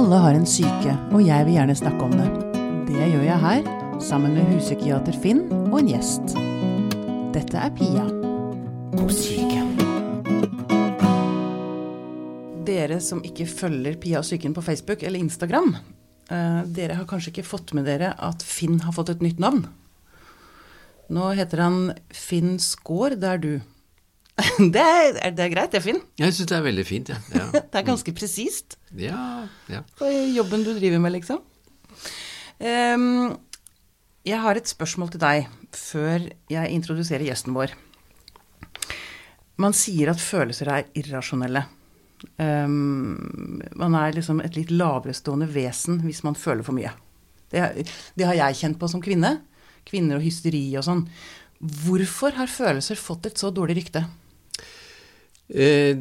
Alle har en syke, og jeg vil gjerne snakke om det. Det gjør jeg her, sammen med huspsykiater Finn og en gjest. Dette er Pia på Syken. Dere som ikke følger Pia og Syken på Facebook eller Instagram, eh, dere har kanskje ikke fått med dere at Finn har fått et nytt navn. Nå heter han Finn Skaar, det er du. Det er, er det greit, det, Finn? Jeg syns det er veldig fint, jeg. Ja. Det er ganske presist ja, ja. på jobben du driver med, liksom. Um, jeg har et spørsmål til deg før jeg introduserer gjesten vår. Man sier at følelser er irrasjonelle. Um, man er liksom et litt laverestående vesen hvis man føler for mye. Det, det har jeg kjent på som kvinne. Kvinner og hysteri og sånn. Hvorfor har følelser fått et så dårlig rykte? Eh,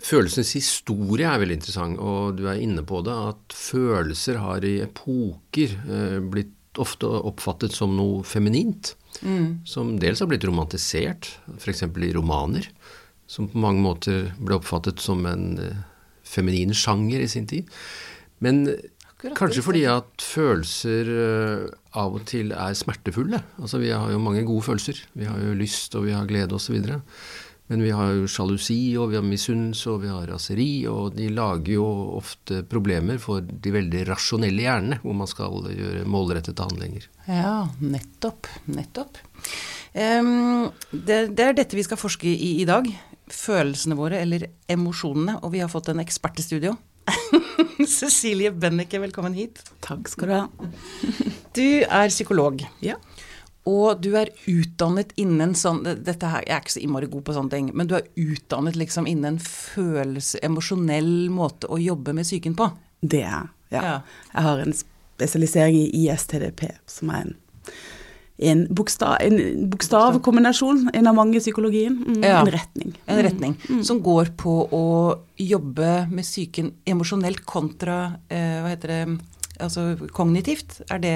følelsens historie er veldig interessant, og du er inne på det, at følelser har i epoker eh, blitt ofte oppfattet som noe feminint. Mm. Som dels har blitt romantisert, f.eks. i romaner. Som på mange måter ble oppfattet som en eh, feminin sjanger i sin tid. Men Akkurat kanskje fordi at følelser eh, av og til er smertefulle. Altså vi har jo mange gode følelser. Vi har jo lyst, og vi har glede osv. Men vi har jo sjalusi, og vi har misunnelse, og vi har raseri, og de lager jo ofte problemer for de veldig rasjonelle hjernene, hvor man skal gjøre målrettede handlinger. Ja, nettopp. Nettopp. Um, det, det er dette vi skal forske i i dag. Følelsene våre, eller emosjonene. Og vi har fått en ekspert i studio. Cecilie Bennecke, velkommen hit. Takk skal du ha. Du er psykolog. Ja. Og du er utdannet innen sånn Dette her, Jeg er ikke så innmari god på sånne ting, men du er utdannet liksom innen følelse, emosjonell måte å jobbe med psyken på. Det er ja. Ja. Jeg har en spesialisering i ISTDP, som er en, en, bokstav, en bokstavkombinasjon, en av mange i psykologien. Mm, Ja. En retning. En retning som går på å jobbe med psyken emosjonelt kontra eh, Hva heter det Altså kognitivt? Er det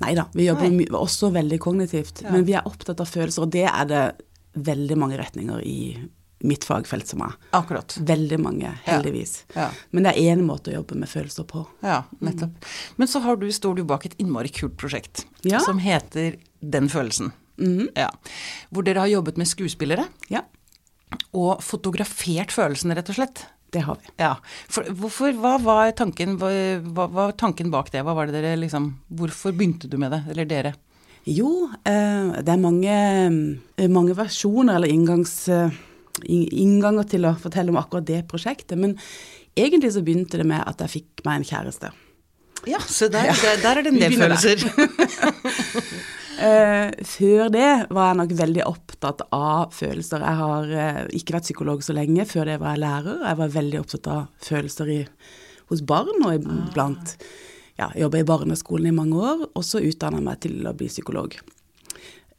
Nei da, vi jobber Nei. også veldig kognitivt, Ja. men vi er opptatt av følelser, og det er det veldig mange retninger i mitt fagfelt som er. akkurat? Veldig mange, heldigvis. Ja. Men det er én måte å jobbe med følelser på. Ja, nettopp. Men så har du, står du bak et innmari kult prosjekt Ja. som heter Den følelsen. Mm Ja. Hvor dere har jobbet med skuespillere Ja, og fotografert følelsene, rett og slett. Det har vi. Ja. For, hvorfor, hva var tanken, hva, var tanken bak det? Hva var det liksom Hvorfor begynte du med det, eller dere? Jo, eh, det er mange, eh, mange versjoner eller inngangs, eh, innganger til å fortelle om akkurat det prosjektet. Men egentlig så begynte det med at jeg fikk meg en kjæreste. Ja, så der, der, der er det en del følelser. Eh, før det var jeg nok veldig opptatt av følelser. Jeg har uh, ikke vært psykolog så lenge. Før det var jeg lærer. Jeg var veldig opptatt av følelser i, hos barn og iblant ja, jobba i barneskolen i mange år. Og så utdanna jeg meg til å bli psykolog.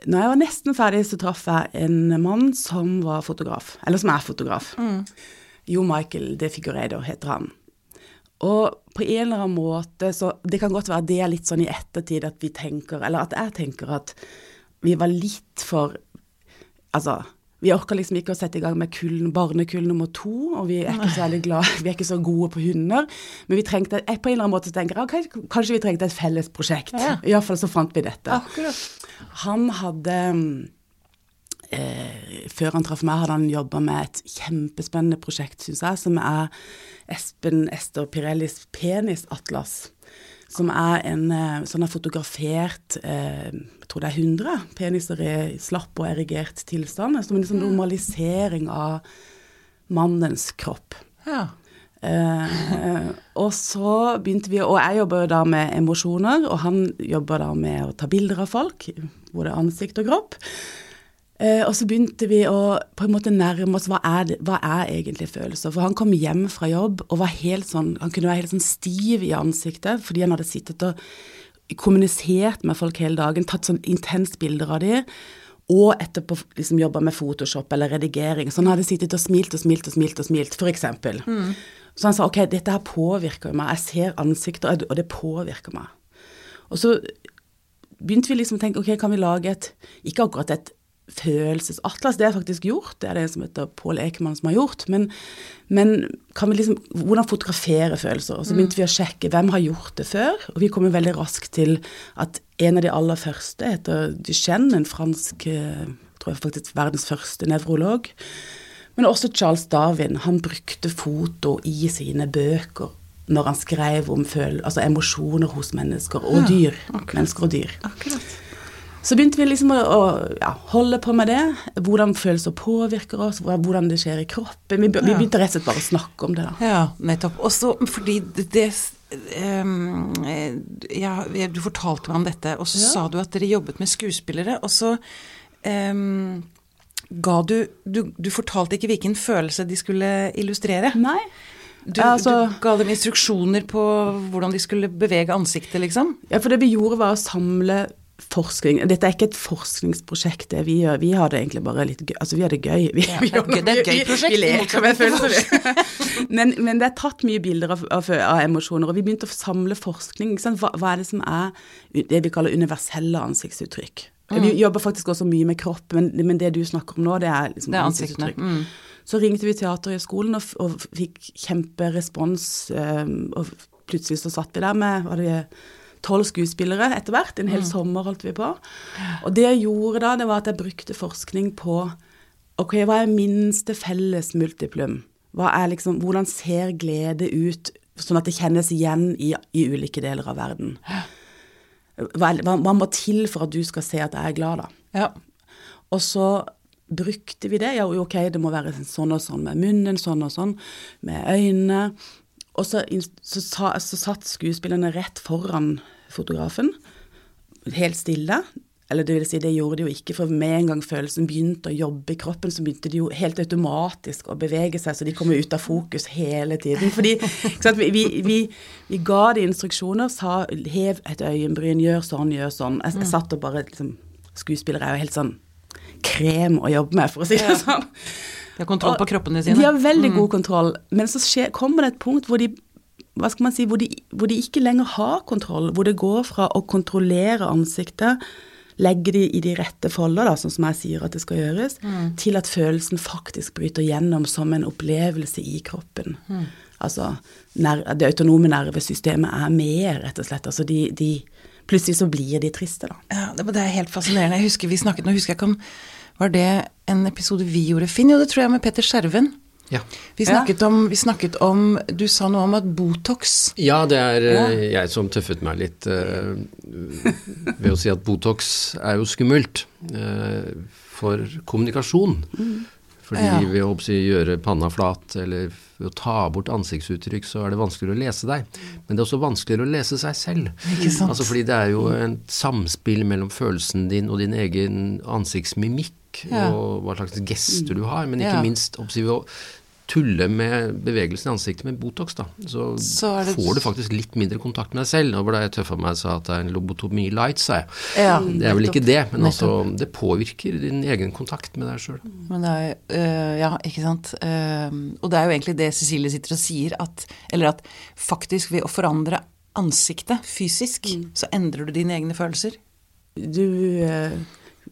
Når jeg var nesten ferdig, så traff jeg en mann som var fotograf. Eller som er fotograf. Jo Michael De Figuredo heter han. Og på en eller annen måte så Det kan godt være det er litt sånn i ettertid at vi tenker, eller at jeg tenker at vi var litt for Altså, vi orker liksom ikke å sette i gang med kull, barnekull nummer to, og vi er ikke så veldig glad, vi er ikke så gode på hunder. Men vi trengte, på en eller annen måte tenker jeg kanskje vi trengte et felles prosjekt. Ja. Iallfall så fant vi dette. Akkurat. Han hadde eh, Før han traff meg, hadde han jobba med et kjempespennende prosjekt, syns jeg, som er Espen Ester Pirellis penisatlas. Som er en sånn har fotografert eh, jeg tror det er 100 peniser i slapp og erigert tilstand. Som en sånn normalisering av mannens kropp. Ja. Eh, og så begynte vi, og jeg jobber jo da med emosjoner, og han jobber da med å ta bilder av folk, både ansikt og kropp. Eh, og så begynte vi å på en måte nærme oss hva er, hva er egentlig følelser. For han kom hjem fra jobb og var helt sånn, han kunne være helt sånn stiv i ansiktet fordi han hadde sittet og kommunisert med folk hele dagen, tatt sånn intenst bilder av dem. Og etterpå liksom jobba med Photoshop eller redigering. Så han hadde sittet og smilt og smilt og smilt, og smilt, for eksempel. Så han sa ok, dette her påvirker meg. Jeg ser ansikter, og det påvirker meg. Og så begynte vi liksom å tenke ok, kan vi lage et Ikke akkurat et følelsesatlas. Det er faktisk gjort, det er det som heter Pål Ekemann som har gjort. Men, men kan vi liksom, hvordan fotografere følelser? Så begynte vi å sjekke hvem har gjort det før, og vi kom jo veldig raskt til at en av de aller første heter Duchenne, en fransk eh, tror jeg faktisk verdens første nevrolog. Men også Charles Darwin. Han brukte foto i sine bøker når han skrev om føl altså emosjoner hos mennesker og dyr. Mennesker og dyr. Akkurat. Så begynte vi liksom å, å ja, holde på med det. Hvordan følelser påvirker oss, hvordan det skjer i kroppen. Vi, begynte rett og slett bare å snakke om det. da. Ja, nettopp. Også fordi det, det eh, ja, Du fortalte meg om dette, og så Ja. sa du at dere jobbet med skuespillere, og så um, ga du, du Du fortalte ikke hvilken følelse de skulle illustrere. Nei. Du, altså- du ga dem instruksjoner på hvordan de skulle bevege ansiktet, liksom? Ja, for det vi gjorde var å samle forskning. Dette er ikke et forskningsprosjekt, det vi gjør. Vi har det egentlig bare litt gøy. Altså, vi har det gøy. Vi, Ja, vi det er det er et gøy prosjekt, Vi vi leker med følelser, men, men det er tatt mye bilder av, av, av emosjoner, og vi begynte å samle forskning. Hva, hva er det som er det vi kaller universelle ansiktsuttrykk? Mm. Vi jobber faktisk også mye med kropp, men, men det du snakker om nå, det er liksom Det er ansiktsuttrykk. Mm. Så ringte vi Teaterhøgskolen og, og fikk kjemperespons, eh, og plutselig så satt vi der med var det tolv skuespillere etter hvert. En hel sommer holdt vi på. Og det jeg gjorde da, det var at jeg brukte forskning på ok, hva er minste felles multiplum? Er liksom, hvordan ser glede ut, sånn at det kjennes igjen i, i ulike deler av verden? Er- hva, hva må til for at du skal se at jeg er glad, da? Ja. Og så brukte vi det. Ja, ok, det må være sånn og sånn med munnen, sånn og sånn med øynene. Og så, så, så satt skuespillerne rett foran fotografen, helt stille. Eller det vil si, det gjorde de jo ikke, for med en gang følelsen begynte å jobbe i kroppen, så begynte de jo helt automatisk å bevege seg, så de kom jo ut av fokus hele tiden. Fordi sant, vi, vi, vi, vi ga de instruksjoner, sa hev et øyenbryn, gjør sånn, gjør sånn. Jeg, jeg satt og bare liksom Skuespillere er jo helt sånn krem å jobbe med, for å si det sånn. De har kontroll på kroppene sine. De har veldig god kontroll, men så skje, kommer det et punkt hvor de hva skal man si, hvor de, hvor de ikke lenger har kontroll, hvor det går fra å kontrollere ansiktet, legge de i de rette folder, da, sånn som jeg sier at det skal gjøres, til at følelsen faktisk bryter gjennom som en opplevelse i kroppen. Altså, ner det autonome nervesystemet er med, rett og slett. Altså, de, de Plutselig så blir de triste, da. Ja, det, det er helt fascinerende. Jeg husker vi snakket, nå husker jeg ikke om Var det en episode vi gjorde, Finn? Jo, det tror jeg med Peter Skjerven. Ja. Vi snakket, om, vi snakket om Du sa noe om at Botox Ja, det er ja. jeg som tøffet meg litt uh, ved å si at Botox er jo skummelt uh, for kommunikasjon. Fordi Ja. ved å gjøre panna flat eller ved å ta bort ansiktsuttrykk, så er det vanskeligere å lese deg. Men det er også vanskeligere å lese seg selv. Ikke? Altså fordi det er jo en samspill mellom følelsen din og din egen ansiktsmimikk, Ja. og hva slags gester du har, men ikke minst å tulle med bevegelsen i ansiktet med Botox, da. Så, Så det- får du faktisk litt mindre kontakt med deg selv. Nå ble jeg tøffa meg og sa at det er en lobotomi light, sa jeg. Ja, det er vel ikke det, men altså, det påvirker din egen kontakt med deg sjøl. Men det øh, Ja, ikke sant. Uh, og det er jo egentlig det Cecilie sitter og sier, at Eller at faktisk ved å forandre ansiktet fysisk, så endrer du dine egne følelser. Du eh,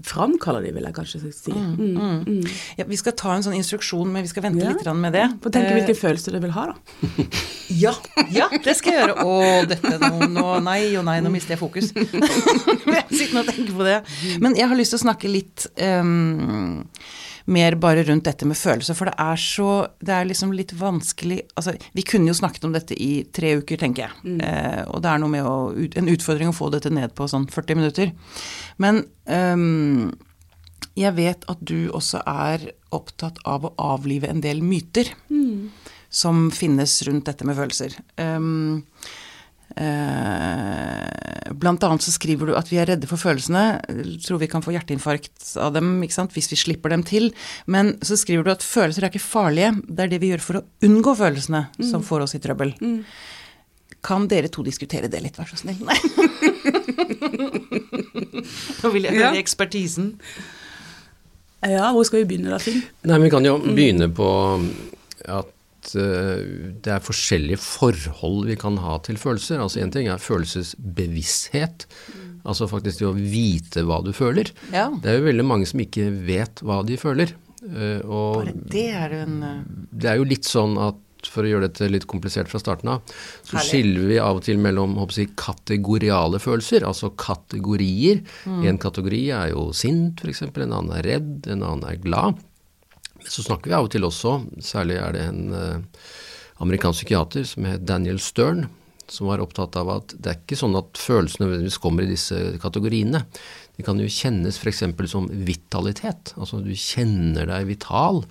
framkaller de, vil jeg kanskje si. Mm. Ja, vi skal ta en sånn instruksjon, men vi skal vente Ja. litt med det. Få tenke Eh, hvilke følelser du vil ha, da. Ja, ja, det skal jeg gjøre. Å, dette nå, nå Nei og nei, nå mister jeg fokus. jeg sitter og tenker på det. Men jeg har lyst til å snakke litt ehm, mer bare rundt dette med følelser, for det er så Det er liksom litt vanskelig Altså, vi kunne jo snakket om dette i tre uker, tenker jeg. Eh, og det er noe med å, en utfordring å få dette ned på sånn 40 minutter. Men um, jeg vet at du også er opptatt av å avlive en del myter som finnes rundt dette med følelser. Um, blant annet så skriver du at vi er redde for følelsene, tror vi kan få hjerteinfarkt av dem ikke sant? hvis vi slipper dem til. Men så skriver du at følelser er ikke farlige, det er det vi gjør for å unngå følelsene som får oss i trøbbel. Kan dere to diskutere det litt, vær så snill? Nei. Nå vil jeg høre Ja. ekspertisen. Ja, hvor skal vi begynne da, Finn? Nei, men Vi kan jo begynne på at at uh, det er forskjellige forhold vi kan ha til følelser. Altså Én ting er følelsesbevissthet, altså faktisk det å vite hva du føler. Ja. Det er jo veldig mange som ikke vet hva de føler. Uh, og Bare det er en uh... Det er jo litt sånn at for å gjøre dette litt komplisert fra starten av, så Herlig. skiller vi av og til mellom jeg, kategoriale følelser, altså kategorier. Mm. En kategori er jo sint, f.eks., en annen er redd, en annen er glad. Så snakker vi av og til også, særlig er det en uh, amerikansk psykiater som het Daniel Stern, som var opptatt av at det er ikke sånn at følelsene nødvendigvis kommer i disse kategoriene. De kan jo kjennes f.eks. som vitalitet, altså du kjenner deg vital.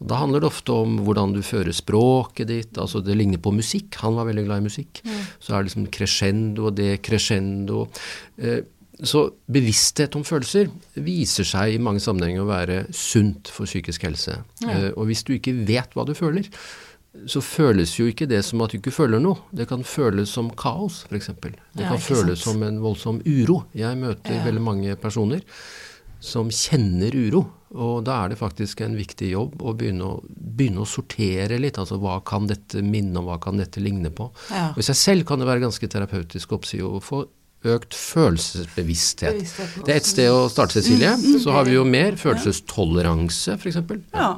Og Da handler det ofte om hvordan du fører språket ditt, altså det ligner på musikk. Han var veldig glad i musikk. Mm. Så er det liksom crescendo og decrescendo. Eh, så bevissthet om følelser viser seg i mange sammenhenger å være sunt for psykisk helse. Ja. Uh, og hvis du ikke vet hva du føler, så føles jo ikke det som at du ikke føler noe. Det kan føles som kaos, f.eks. Det ja, kan føles sant? som en voldsom uro. Jeg møter ja. veldig mange personer som kjenner uro. Og da er det faktisk en viktig jobb å begynne å, begynne å sortere litt. Altså hva kan dette minne om, hva kan dette ligne på. Ja. Og I seg selv kan det være ganske terapeutisk å få økt følelsesbevissthet. Det er ett sted å starte, Cecilie. Mm. Så har vi jo mer følelsestoleranse, f.eks. Ja.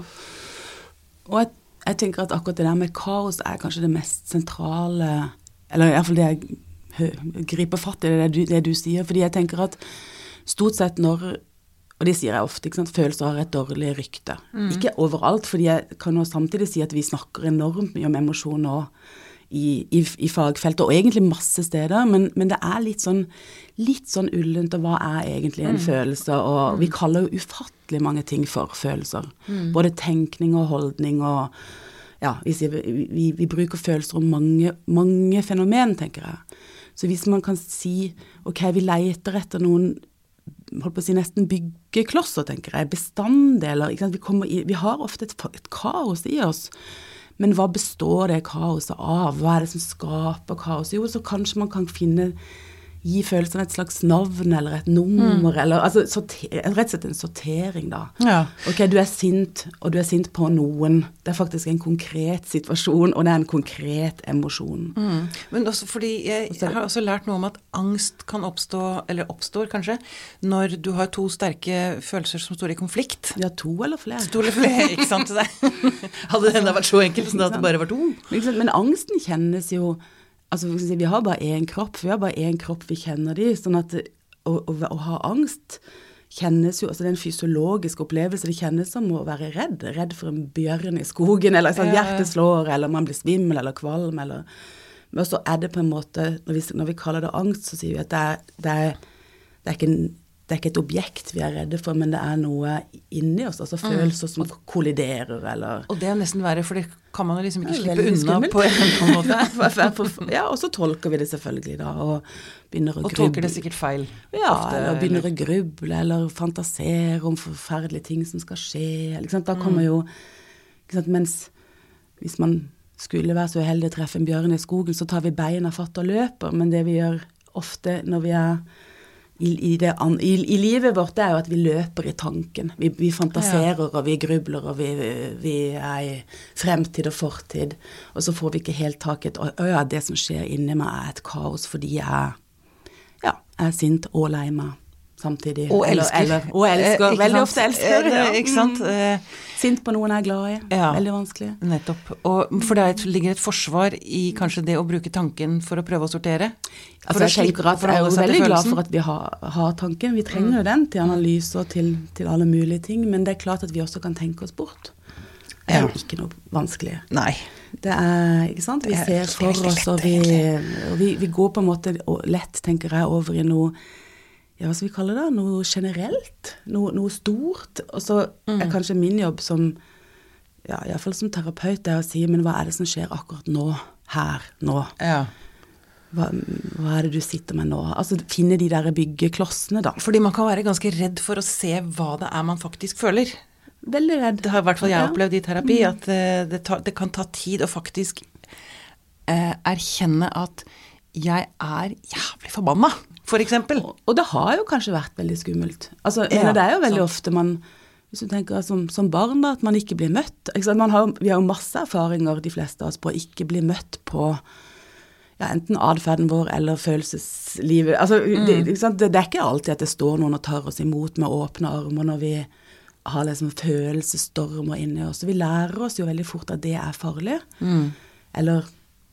Og jeg, jeg, tenker at akkurat det der med kaos er kanskje det mest sentrale Eller iallfall det jeg griper fatt i, det du, det du sier. Fordi jeg tenker at stort sett når og det sier jeg ofte, ikke sant? følelser har et dårlig rykte. Mm. Ikke overalt, fordi jeg kan jo samtidig si at vi snakker enormt mye om emosjon nå i, i, i, fagfeltet, og egentlig masse steder, men, men, det er litt sånn, litt sånn ullent, og hva er egentlig en mm. følelse? Og mm. vi kaller jo ufattelig mange ting for følelser. Mm. Både tenkning og holdning og Ja, vi, vi, vi bruker følelser om mange, mange fenomen, tenker jeg. Så hvis man kan si ok, vi leter etter noen holdt på å si nesten byggeklosser, tenker jeg, bestanddeler. Vi, i, vi, har ofte et, et kaos i oss. Men hva består det kaoset av? Hva er det som skaper kaoset? Jo, så kanskje man kan finne gi følelsene et slags navn eller et nummer, mm. eller altså sorter, rett og slett en sortering, da. Ja. Ok, du er sint, og du er sint på noen. Det er faktisk en konkret situasjon, og det er en konkret emosjon. Mm. Men også fordi jeg, jeg, har også lært noe om at angst kan oppstå, eller oppstår kanskje, når du har to sterke følelser som står i konflikt. Ja, to eller flere. To eller flere, ikke sant. Hadde det enda vært så enkelt som det at det bare var to. Men angsten kjennes jo Altså, vi har bare én kropp, vi har bare én kropp vi kjenner de, sånn at å, å, å, ha angst kjennes jo, altså Det er en fysiologisk opplevelse. Det kjennes som å være redd. Redd for en bjørn i skogen, eller sånn, hjertet slår, eller man blir svimmel eller kvalm, eller Men så er det på en måte Når vi, når vi kaller det angst, så sier vi at det er, det er, det er ikke en det er ikke et objekt vi er redde for, men det er noe inni oss, altså mm. følelser som kolliderer, eller Og det er nesten verre, for det kan man jo liksom ikke slippe unna skummelt. på en eller annen måte. ja, og så tolker vi det selvfølgelig, da, og begynner å gruble. Og tolker det sikkert feil. Ja, ofte, eller begynner eller... å gruble, eller fantasere om forferdelige ting som skal skje. Liksom. Da kommer jo jo sant, Mens hvis man skulle være så uheldig å treffe en bjørn i skogen, så tar vi beina fatt og løper, men det vi gjør ofte når vi er i, det, i, i, livet vårt, det er jo at vi løper i tanken. Vi, vi fantaserer og vi grubler og vi, vi, er i fremtid og fortid. Og så får vi ikke helt tak i å ja, det som skjer inni meg er et kaos fordi jeg ja, er sint og lei meg samtidig. Og elsker. Eller, eller, og elsker. Eh, Veldig ofte elsker. Eh, ja. Ikke sant? Mm. Eh, Sint på noen jeg er glad i. Ja, Veldig vanskelig. Nettopp. Og for det ligger et forsvar i kanskje det å bruke tanken for å prøve å sortere? Altså, jeg tenker at jeg er jo veldig glad for at vi har, har tanken. Vi trenger jo mm. den til analyse og til, til, alle mulige ting. Men det er klart at vi også kan tenke oss bort. Det er jo ikke noe vanskelig. Nei. Det er, ikke sant? Vi ser for oss, og vi, og vi, vi går på en måte lett, tenker jeg, over i noe ja, hva skal vi kalle det, noe generelt, noe, noe stort. Og så mm. er kanskje min jobb som ja, iallfall som terapeut, det å si men hva er det som skjer akkurat nå, her, nå? Ja. Hva, hva, er det du sitter med nå? Altså finne de der byggeklossene, da. Fordi man kan være ganske redd for å se hva det er man faktisk føler. Veldig redd. Det har i hvert fall jeg ja. opplevd i terapi, mm. at uh, det, tar, det, kan ta tid å faktisk uh, erkjenne at jeg er jævlig forbanna f.eks. Og, og det har jo kanskje vært veldig skummelt. Altså, ja, det er jo veldig sant. ofte man Hvis du tenker som, som barn, da, at man ikke blir møtt. Har, vi har jo masse erfaringer, de fleste av oss, på å ikke bli møtt på ja, enten atferden vår eller følelseslivet. Altså, mm. det, det, det, er ikke alltid at det står noen og tar oss imot med åpne armer når vi har liksom følelsesstormer inni oss. Vi lærer oss jo veldig fort at det er farlig. Mm. Eller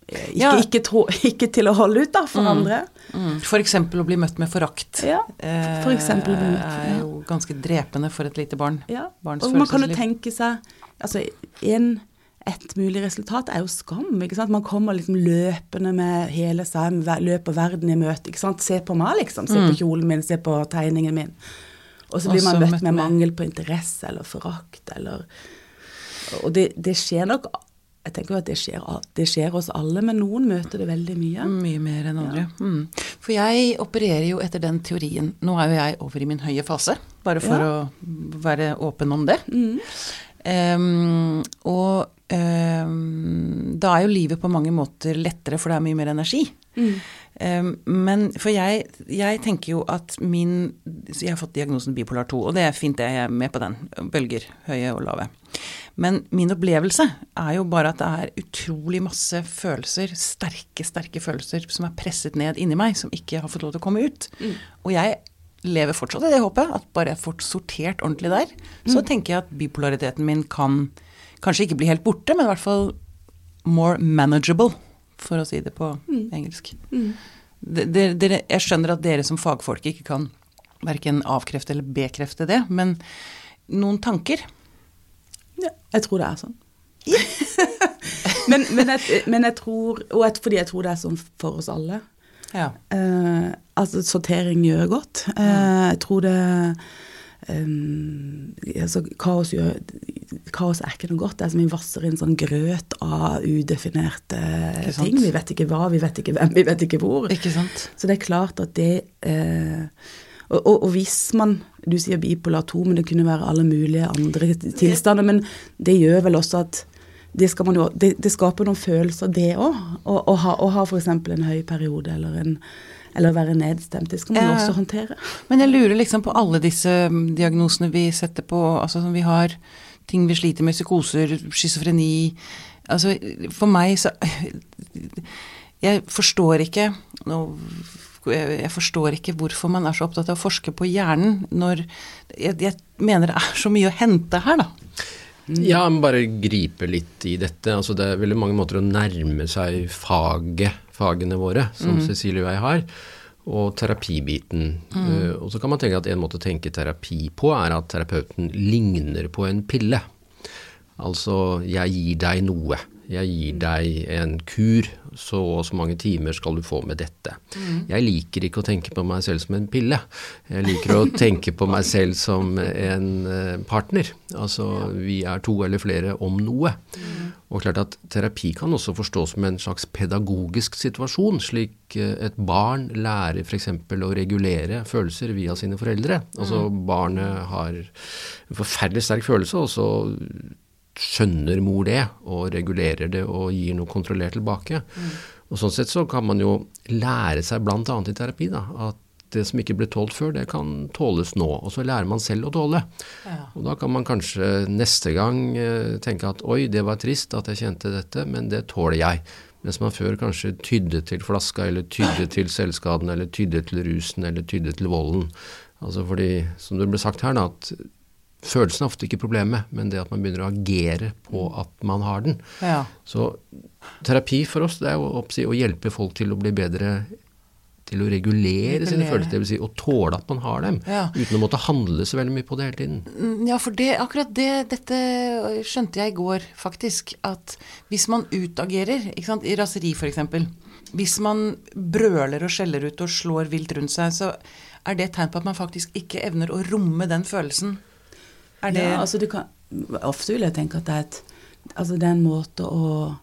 ikke, ja. ikke, tro, ikke, til å holde ut, da, for mm. andre. Mm. F.eks. å bli møtt med forakt ja, for eksempel, eh, er jo ganske drepende for et lite barn. Ja. og man kan jo tenke seg altså en, Et mulig resultat er jo skam. ikke sant? Man kommer liksom løpende med hele seg, løper verden i møte. ikke sant? Se på meg, liksom. Se på mm. kjolen min, se på tegningen min. Og så blir man møtt med mangel på interesse eller forakt eller Og det, det skjer nok jeg tenker jo at det skjer, det skjer, oss alle, men noen møter det veldig mye. Mye mer enn andre. Ja. Mm. For jeg opererer jo etter den teorien Nå er jo jeg over i min høye fase, bare for ja. å være åpen om det. Mm. Um, og um, da er jo livet på mange måter lettere, for det er mye mer energi. Mm. Um, men for jeg, jeg, tenker jo at min Jeg har fått diagnosen bipolar 2, og det er fint, det. Jeg er med på den. Bølger. Høye og lave. Men min opplevelse er jo bare at det er utrolig masse følelser, sterke, sterke følelser, som er presset ned inni meg, som ikke har fått lov til å komme ut. Mm. Og jeg lever fortsatt i det håpet, at bare jeg får sortert ordentlig der, mm. så tenker jeg at bipolariteten min kan kanskje ikke bli helt borte, men i hvert fall more manageable, for å si det på mm. engelsk. Mm. Dere, dere, jeg skjønner at dere som fagfolk ikke kan verken avkrefte eller bekrefte det, men noen tanker? Ja, jeg tror det er sånn. men, men, jeg, men, jeg, tror Og et, fordi jeg tror det er sånn for oss alle. Ja. Uh, altså, sortering gjør godt. Uh, jeg tror det um, altså, kaos, gjør, kaos, er ikke noe godt. Det er som vi vasser inn sånn grøt av udefinerte ting. Vi vet ikke hva, vi vet ikke hvem, vi vet ikke hvor. Ikke Så det er klart at det uh, og, og, og, hvis man Du sier bipolar 2, men det kunne være alle mulige andre tilstander. Men det gjør vel også at det, jo, det, det skaper noen følelser, det òg. Å ha, ha f.eks. en høy periode eller, en, eller være nedstemt. Det skal man ja. også håndtere. Men jeg lurer liksom på alle disse mm, diagnosene vi setter på, altså som vi har ting vi sliter med, psykoser, schizofreni Altså for meg så Jeg forstår ikke Nå jeg forstår ikke hvorfor man er så opptatt av å forske på hjernen når jeg, jeg mener det er så mye å hente her, da. Ja, men bare gripe litt i dette. Altså, det er veldig mange måter å nærme seg faget, fagene våre, som mm. Cecilie og jeg har, og terapibiten. Mm. Uh, og så kan man tenke at en måte å tenke terapi på, er at terapeuten ligner på en pille. Altså, jeg gir deg noe. Jeg gir deg en kur, så og så mange timer skal du få med dette. Mm. Jeg liker ikke å tenke på meg selv som en pille. Jeg liker å tenke på meg selv som en eh, partner. Altså vi er to eller flere om noe. Mm. Og klart at terapi kan også forstås som en slags pedagogisk situasjon, slik eh, et barn lærer f.eks. å regulere følelser via sine foreldre. Altså mm. barnet har en forferdelig sterk følelse, og så skjønner mor det, og regulerer det og gir noe kontrollert tilbake. Mm. Og Sånn sett så kan man jo lære seg bl.a. i terapi da, at det som ikke ble tålt før, det kan tåles nå. Og så lærer man selv å tåle. Ja. Og da kan man kanskje neste gang eh, tenke at oi, det var trist at jeg kjente dette, men det tåler jeg. Mens man før kanskje tydde til flaska, eller tydde til selvskaden, eller tydde til rusen, eller tydde til volden. Altså fordi, som det ble sagt her, da, at Følelsen er ofte ikke problemet, men det at man begynner å agere på at man har den. Ja. Så terapi for oss det er jo å hjelpe folk til å bli bedre til å regulere, regulere. sine følelser, dvs. Si å tåle at man har dem, ja. uten å måtte handle så veldig mye på det hele tiden. Mm, ja, for det, akkurat det, dette skjønte jeg i går, faktisk. At hvis man utagerer, ikke sant, i raseri f.eks. Hvis man brøler og skjeller ut og slår vilt rundt seg, så er det et tegn på at man faktisk ikke evner å romme den følelsen er det ja, altså kan, Ofte vil jeg tenke at det er, et, altså det er en måte å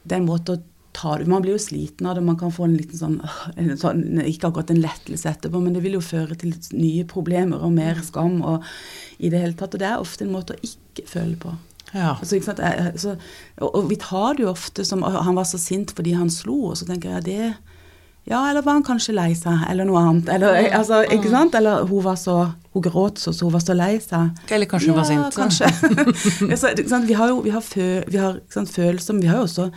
det er en måte å ta det Man blir jo sliten av det. Man kan få en liten sånn, en sånn Ikke akkurat en lettelse etterpå, men det vil jo føre til nye problemer og mer skam og i det hele tatt. Og det er ofte en måte å ikke føle på. Ja. Altså, så, og, og, vi tar det jo ofte som Han var så sint fordi han slo, og så tenker jeg det Ja, eller var han kanskje lei seg, eller noe annet. Eller, altså, ikke sant? Eller hun var så Hun gråt så, så hun var så lei seg. Eller kanskje hun var sint. Ja, kanskje. så. Vi har jo vi har fø, vi har, sant, følelser, men vi har jo også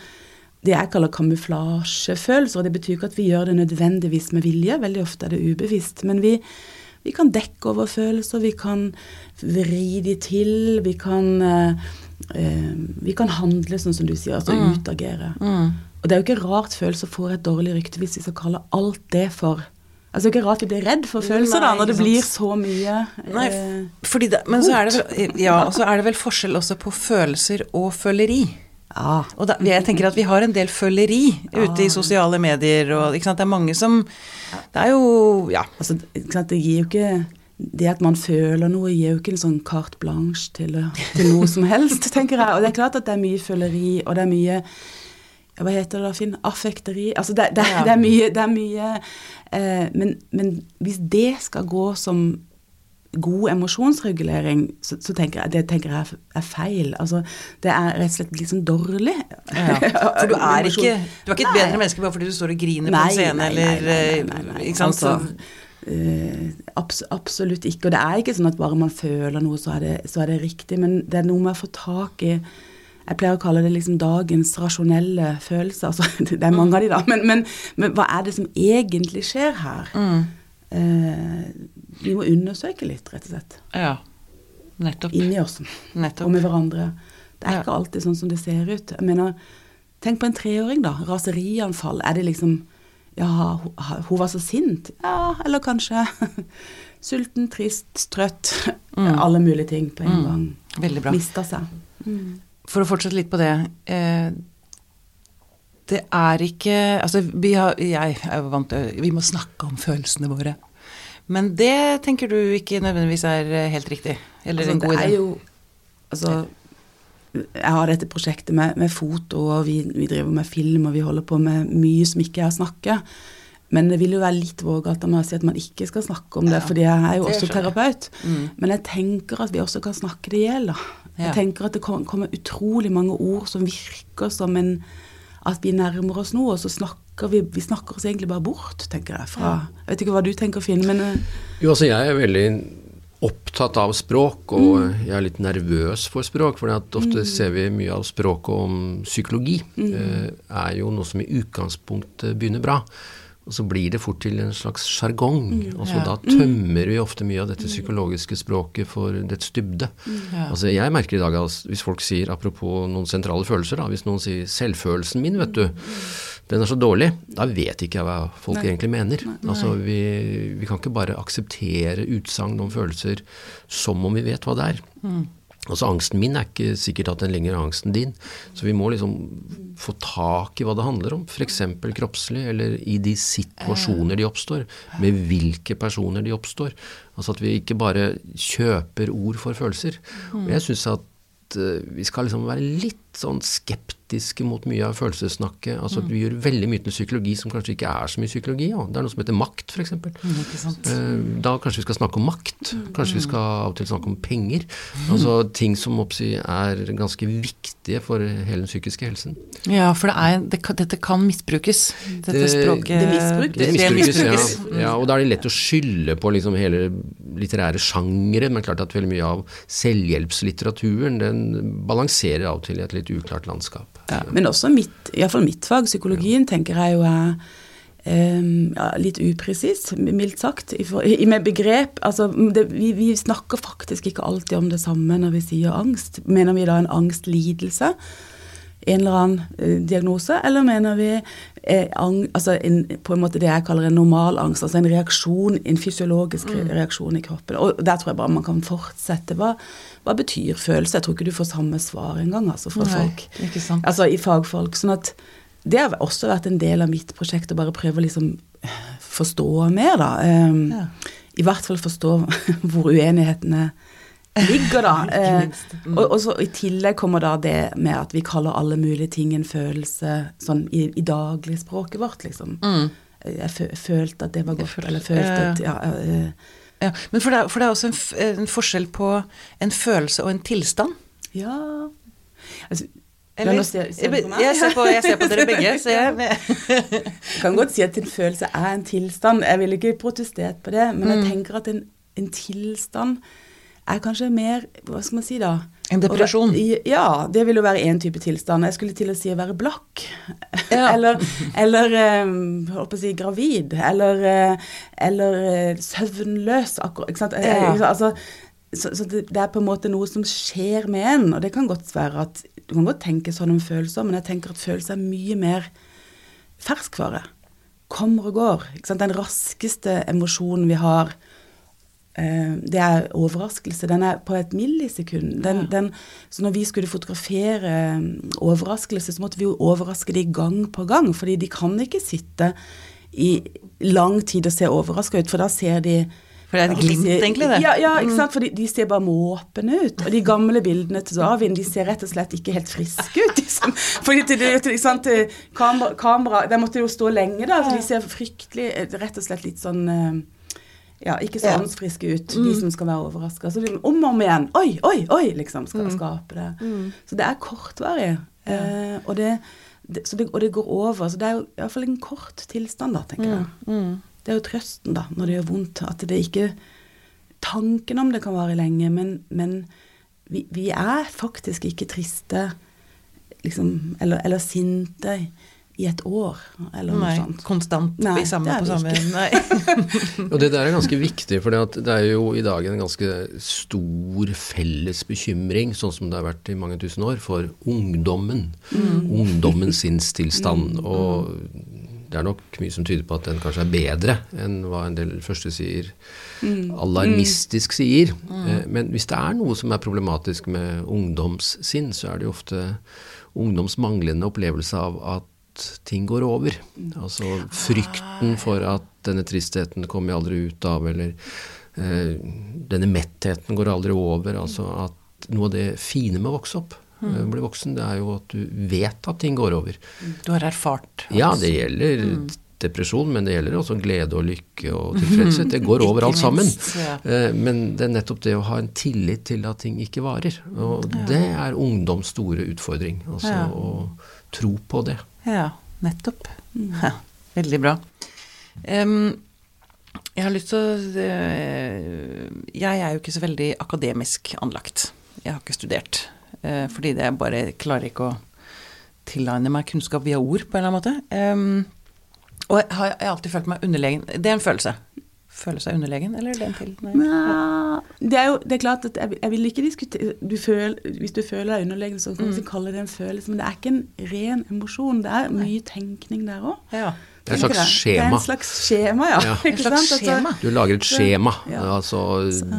det jeg kaller kamuflasjefølelser. og Det betyr ikke at vi gjør det nødvendigvis med vilje, veldig ofte er det ubevisst. Men vi, vi kan dekke over følelser, vi kan vri de til, vi kan, eh, eh, vi kan handle sånn som du sier, altså utagere. Og det er jo ikke rart følelser får et dårlig rykte hvis vi skal kalle alt det for Altså Det er ikke rart vi blir redd for følelser da, når det blir så mye Nei, eh, fordi det, men så er det ja, og så er det vel forskjell også på følelser og føleri. Ja. Og da, jeg tenker at vi har en del føleri ute i sosiale medier, og ikke sant? det er mange som Det er jo Ja. Altså, ikke sant, det gir jo ikke Det at man føler noe, gir jo ikke en sånn carte blanche til, til noe som helst, tenker jeg. Og det er klart at det er mye føleri, og det er mye Hva heter det da, Finn? Affekteri. Altså, det, det, det er mye, det er mye eh, men, men hvis det skal gå som god emosjonsregulering, så, så tenker jeg det tenker jeg er feil. Altså, det er rett og slett litt sånn dårlig. Ja, for du er ikke, du er ikke et Nei. bedre menneske bare fordi du står og griner på en scene, eller nei Ikke sant? Altså, Så, eh, abs absolutt ikke. Og det er ikke sånn at bare man føler noe, så er, det, så er det riktig. Men det er noe med å få tak i Jeg pleier å kalle det liksom dagens rasjonelle følelser. Altså, det er mange av de, da. Men, men, men hva er det som egentlig skjer her? mm, Eh, vi må undersøke litt, rett og slett. ja. Nettopp. Inni oss og med hverandre. Det er Ja. ikke alltid sånn som det ser ut. Jeg mener, Tenk på en treåring, da. Raserianfall. Er det liksom Ja, hun, var så sint. Ja, eller kanskje sulten, trist, trøtt. Alle mulige ting på en gang. Veldig bra. Mista seg. For å fortsette litt på det. Eh, det er ikke Altså, vi har, jeg er vant til Vi må snakke om følelsene våre. Men det tenker du ikke nødvendigvis er eh, helt riktig? Eller Altså, en god det idé? er jo Altså jeg har dette prosjektet med, med foto, og vi, vi driver med film, og vi holder på med mye som ikke er å snakke. Men det vil jo være litt vågalt av meg å si at man ikke skal snakke om det, Ja, fordi jeg er jo også terapeut. Mm. Men jeg tenker at vi også kan snakke det i hjel, da. Ja. Jeg tenker at det kommer utrolig mange ord som virker som en At vi nærmer oss noe, og så snakker vi Vi snakker oss egentlig bare bort, tenker jeg. Fra, jeg vet ikke hva du tenker, Finn, men eh, Jo, altså jeg er veldig opptatt av språk, og jeg er litt nervøs for språk. For ofte ser vi mye av språket om psykologi. eh, er jo noe som i utgangspunktet begynner bra. Og så blir det fort til en slags sjargong. og så Ja. da tømmer vi ofte mye av dette psykologiske språket for dets dybde. Ja. Altså Jeg merker i dag at hvis folk sier, apropos noen sentrale følelser, da, hvis noen sier 'selvfølelsen min', vet du, den er så dårlig, da vet ikke jeg hva folk egentlig mener. Altså vi, vi kan ikke bare akseptere utsagn om følelser som om vi vet hva det er. Altså Angsten min er ikke sikkert at den lenger er angsten din. Så vi må liksom få tak i hva det handler om. F.eks. kroppslig, eller i de situasjoner de oppstår. Med hvilke personer de oppstår. Altså at vi ikke bare kjøper ord for følelser. Og jeg syns at eh, vi skal liksom være litt sånn skeptiske mot mye av følelsessnakket. Altså mm. vi gjør veldig mye til psykologi som kanskje ikke er så mye psykologi. Ja. Det er noe som heter makt, f.eks. Mm. Eh, Da kanskje vi skal snakke om makt. Kanskje vi skal av og til snakke om penger. Altså ting som oppsi er ganske viktige for hele den psykiske helsen. Ja, for det er, det dette kan misbrukes. Dette Det- språket det misbrukes. Det det misbrukes, ja. ja. Og da er det lett å skylde på liksom hele litterære sjangere. Men klart at veldig mye av selvhjelpslitteraturen den balanserer av og til i et litt uklart landskap. Men også mitt, iallfall mitt fag, psykologien, tenker jeg jo er Um, ja, litt upresis, mildt sagt, i, for, i med begrep. Altså, det, vi, vi snakker faktisk ikke alltid om det samme når vi sier angst. Mener vi da en angstlidelse? En eller annen eh, diagnose, eller mener vi eh, altså en, på en måte det jeg kaller en normal angst, altså en reaksjon, en fysiologisk re- reaksjon i kroppen. Og der tror jeg bare man kan fortsette. Hva, hva betyr følelse? Jeg tror ikke du får samme svar engang altså, fra Nei, folk. ikke sant. Altså i fagfolk. Sånn at det har også vært en del av mitt prosjekt å bare prøve å liksom forstå mer, da. Um, Ja. I hvert fall forstå hvor uenighetene ligger, da. Eh. Mm. og, og så I tillegg kommer da det med at vi kaller alle mulige ting en følelse sånn i, i dagligspråket vårt, liksom. Mm. Jeg fø, følte at det var godt, eller følte at ja, eh, Ja, men for det, er, for det er også en, en forskjell på en følelse og en tilstand. ja. Altså, Eller, nå ser- ser jeg, ser på, jeg ser på dere begge, så jeg Jeg kan godt si at en følelse er en tilstand. Jeg ville ikke protestert på det, men Mm. jeg tenker at en, en tilstand er kanskje mer Hva skal man si da? En depresjon. Ja, det vil jo være én type tilstand. Jeg skulle til å si å være blakk. Ja. eller eller eh, holdt på å si gravid. Eller, eh, eller eh, søvnløs. Akkurat, ikke sant? Ja. Altså, så, så det, det er på en måte noe som skjer med en, og det kan godt være at Du kan godt tenke sånn om følelser, men jeg tenker at følelser er mye mer ferskvare. Kommer og går. Den raskeste emosjonen vi har, det er overraskelse. Den er på et millisekund. Den, den, så når vi skulle fotografere eh, overraskelse, så måtte vi jo overraske de gang på gang, fordi de kan ikke sitte i lang tid og se overraska ut, for da ser de For det er et glimt, egentlig, det. Mm. Ja, ja ikke sant? for de, de ser bare måpende ut. Og de gamle bildene til Davin de ser rett og slett ikke helt friske ut. Liksom. Fordi til, til, ikke sant, kamera, kamera Der måtte jo stå lenge, da. Så de ser fryktelig eh, Rett og slett litt sånn eh, ja, ikke så Ja. Mm. åndsfriske ut, de som skal være overraska. Så de, om og om igjen Oi, oi, oi! liksom, skal Mm. skape det. Så det er kortvarig. Eh, og, det, det, så det, og det går over. Så det er jo iallfall en kort tilstand, da, tenker jeg. Mm. Det er jo trøsten, da, når det gjør vondt. At det ikke Tanken om det kan vare lenge, men, men vi, vi er faktisk ikke triste liksom, eller, eller sinte i et år, eller noe Nei, sånt. konstant Nei, i samme, det er på samme ikke. Nei. Og det der er ganske viktig, for det er jo i dag en ganske stor felles bekymring, sånn som det har vært i mange tusen år, for ungdommen. Ungdommens sinnstilstand. Og det er nok mye som tyder på at den kanskje er bedre enn hva en del første sier alarmistisk sier. Mm. Men hvis det er noe som er problematisk med ungdomssinn, så er det jo ofte ungdoms manglende opplevelse av at ting går over. Altså frykten for at denne tristheten kommer jeg aldri ut av, eller eh, denne mettheten går aldri over. Altså at noe av det fine med å vokse opp, eh, bli voksen, det er jo at du vet at ting går over. Du har erfart. Ja, det gjelder depresjon, men det gjelder også glede og lykke og tilfredshet. Det går over alt sammen. Eh, Men det er nettopp det å ha en tillit til at ting ikke varer. Og det er ungdoms store utfordring. Altså å tro på det. Ja, nettopp. Ja, veldig bra. Um, jeg har lyst til å eh, Jeg er jo ikke så veldig akademisk anlagt. Jeg har ikke studert. eh, fordi det jeg bare klarer ikke å tilegne meg kunnskap via ord, på en eller annen måte. Og jeg har alltid følt meg underlegen. Det er en følelse. Føle seg underlegen, eller er det en til? Nei. Nei, det er jo det er klart at jeg, jeg vil ikke diskutere du føl, Hvis du føler deg underlegen, så kan du ikke kalle det en følelse, men det er ikke en ren emosjon. Det er mye tenkning der òg. Ja. Det er et slags Det er en slags skjema, ja. Ja. En slags sant? Altså, skjema. Du lager et skjema. Ja. Altså,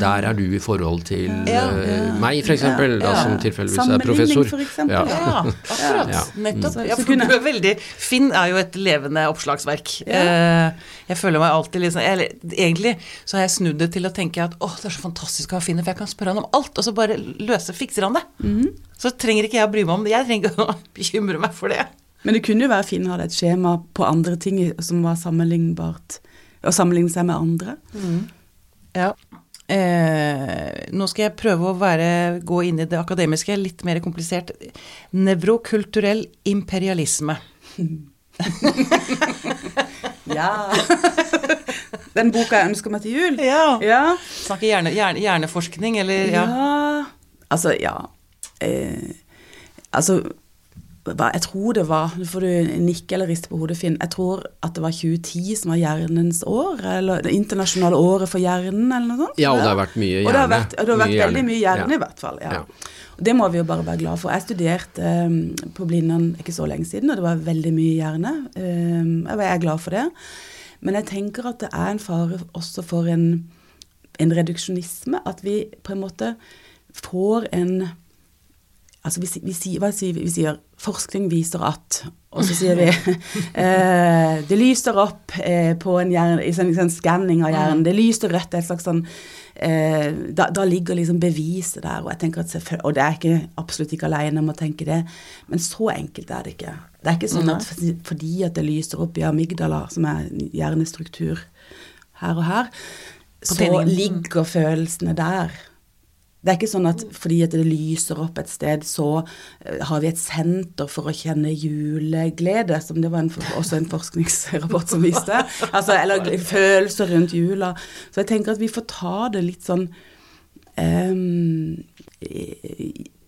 der er du i forhold til Ja. eh, meg, f.eks., Ja. da, som tilfeldigvis er professor. for eksempel. Ja. Ja, akkurat. Ja. Nettopp. Ja, for du er veldig Finn er jo et levende oppslagsverk. Ja. Eh, Jeg føler meg alltid liksom eller, Egentlig så har jeg snudd det til å tenke at åh, det er så fantastisk å ha Finn, for jeg kan spørre han om alt, og så bare løse, fikser han det. Mhm. Så trenger ikke jeg å bry meg om det. Jeg trenger ikke å bekymre meg for det. Men det kunne jo være fint å ha et skjema på andre ting som var sammenlignbart, å sammenligne seg med andre. Ja. Eh, nå skal jeg prøve å være, gå inn i det akademiske, litt mer komplisert. Nevrokulturell imperialisme. Ja. Den boka jeg ønsker meg til jul. Ja. Ja. Snakker hjerne, hjerne, hjerneforskning, eller Ja. ja. Altså, ja. Eh, altså Jeg tror det var Nå får du nikke eller riste på hodet, Finn. Jeg tror at det var 2010 som var hjernens år, eller det internasjonale året for hjernen, eller noe sånt. Ja, og det har vært mye Og det har vært, det har vært Mye veldig mye hjerne, Ja. i hvert fall. Ja. Ja. Det må vi jo bare være glad for. Jeg studerte um, på Blindern ikke så lenge siden, og det var veldig mye hjerne. Um, jeg er glad for det. Men jeg tenker at det er en fare også for en, en reduksjonisme. At vi på en måte får en Altså vi, vi, sier, sier vi? vi sier forskning viser at Og så sier vi eh, det lyser opp eh, på en hjerne, i sånn, sånn skanning av hjernen. Det lyser rødt. Det er et slags sånn eh, da, da ligger liksom beviset der. Og jeg tenker at og det er ikke absolutt ikke alene om å tenke det, men så enkelt er det ikke. Det er ikke sånn at fordi at det lyser opp i amygdala, som er hjernestruktur her og her, så ligger følelsene der Det er ikke sånn at fordi at det lyser opp et sted, så eh, har vi et senter for å kjenne juleglede, som det var en, også en forskningsrapport som viste. Altså, eller følelser rundt jula. Så jeg tenker at vi får ta det litt sånn um,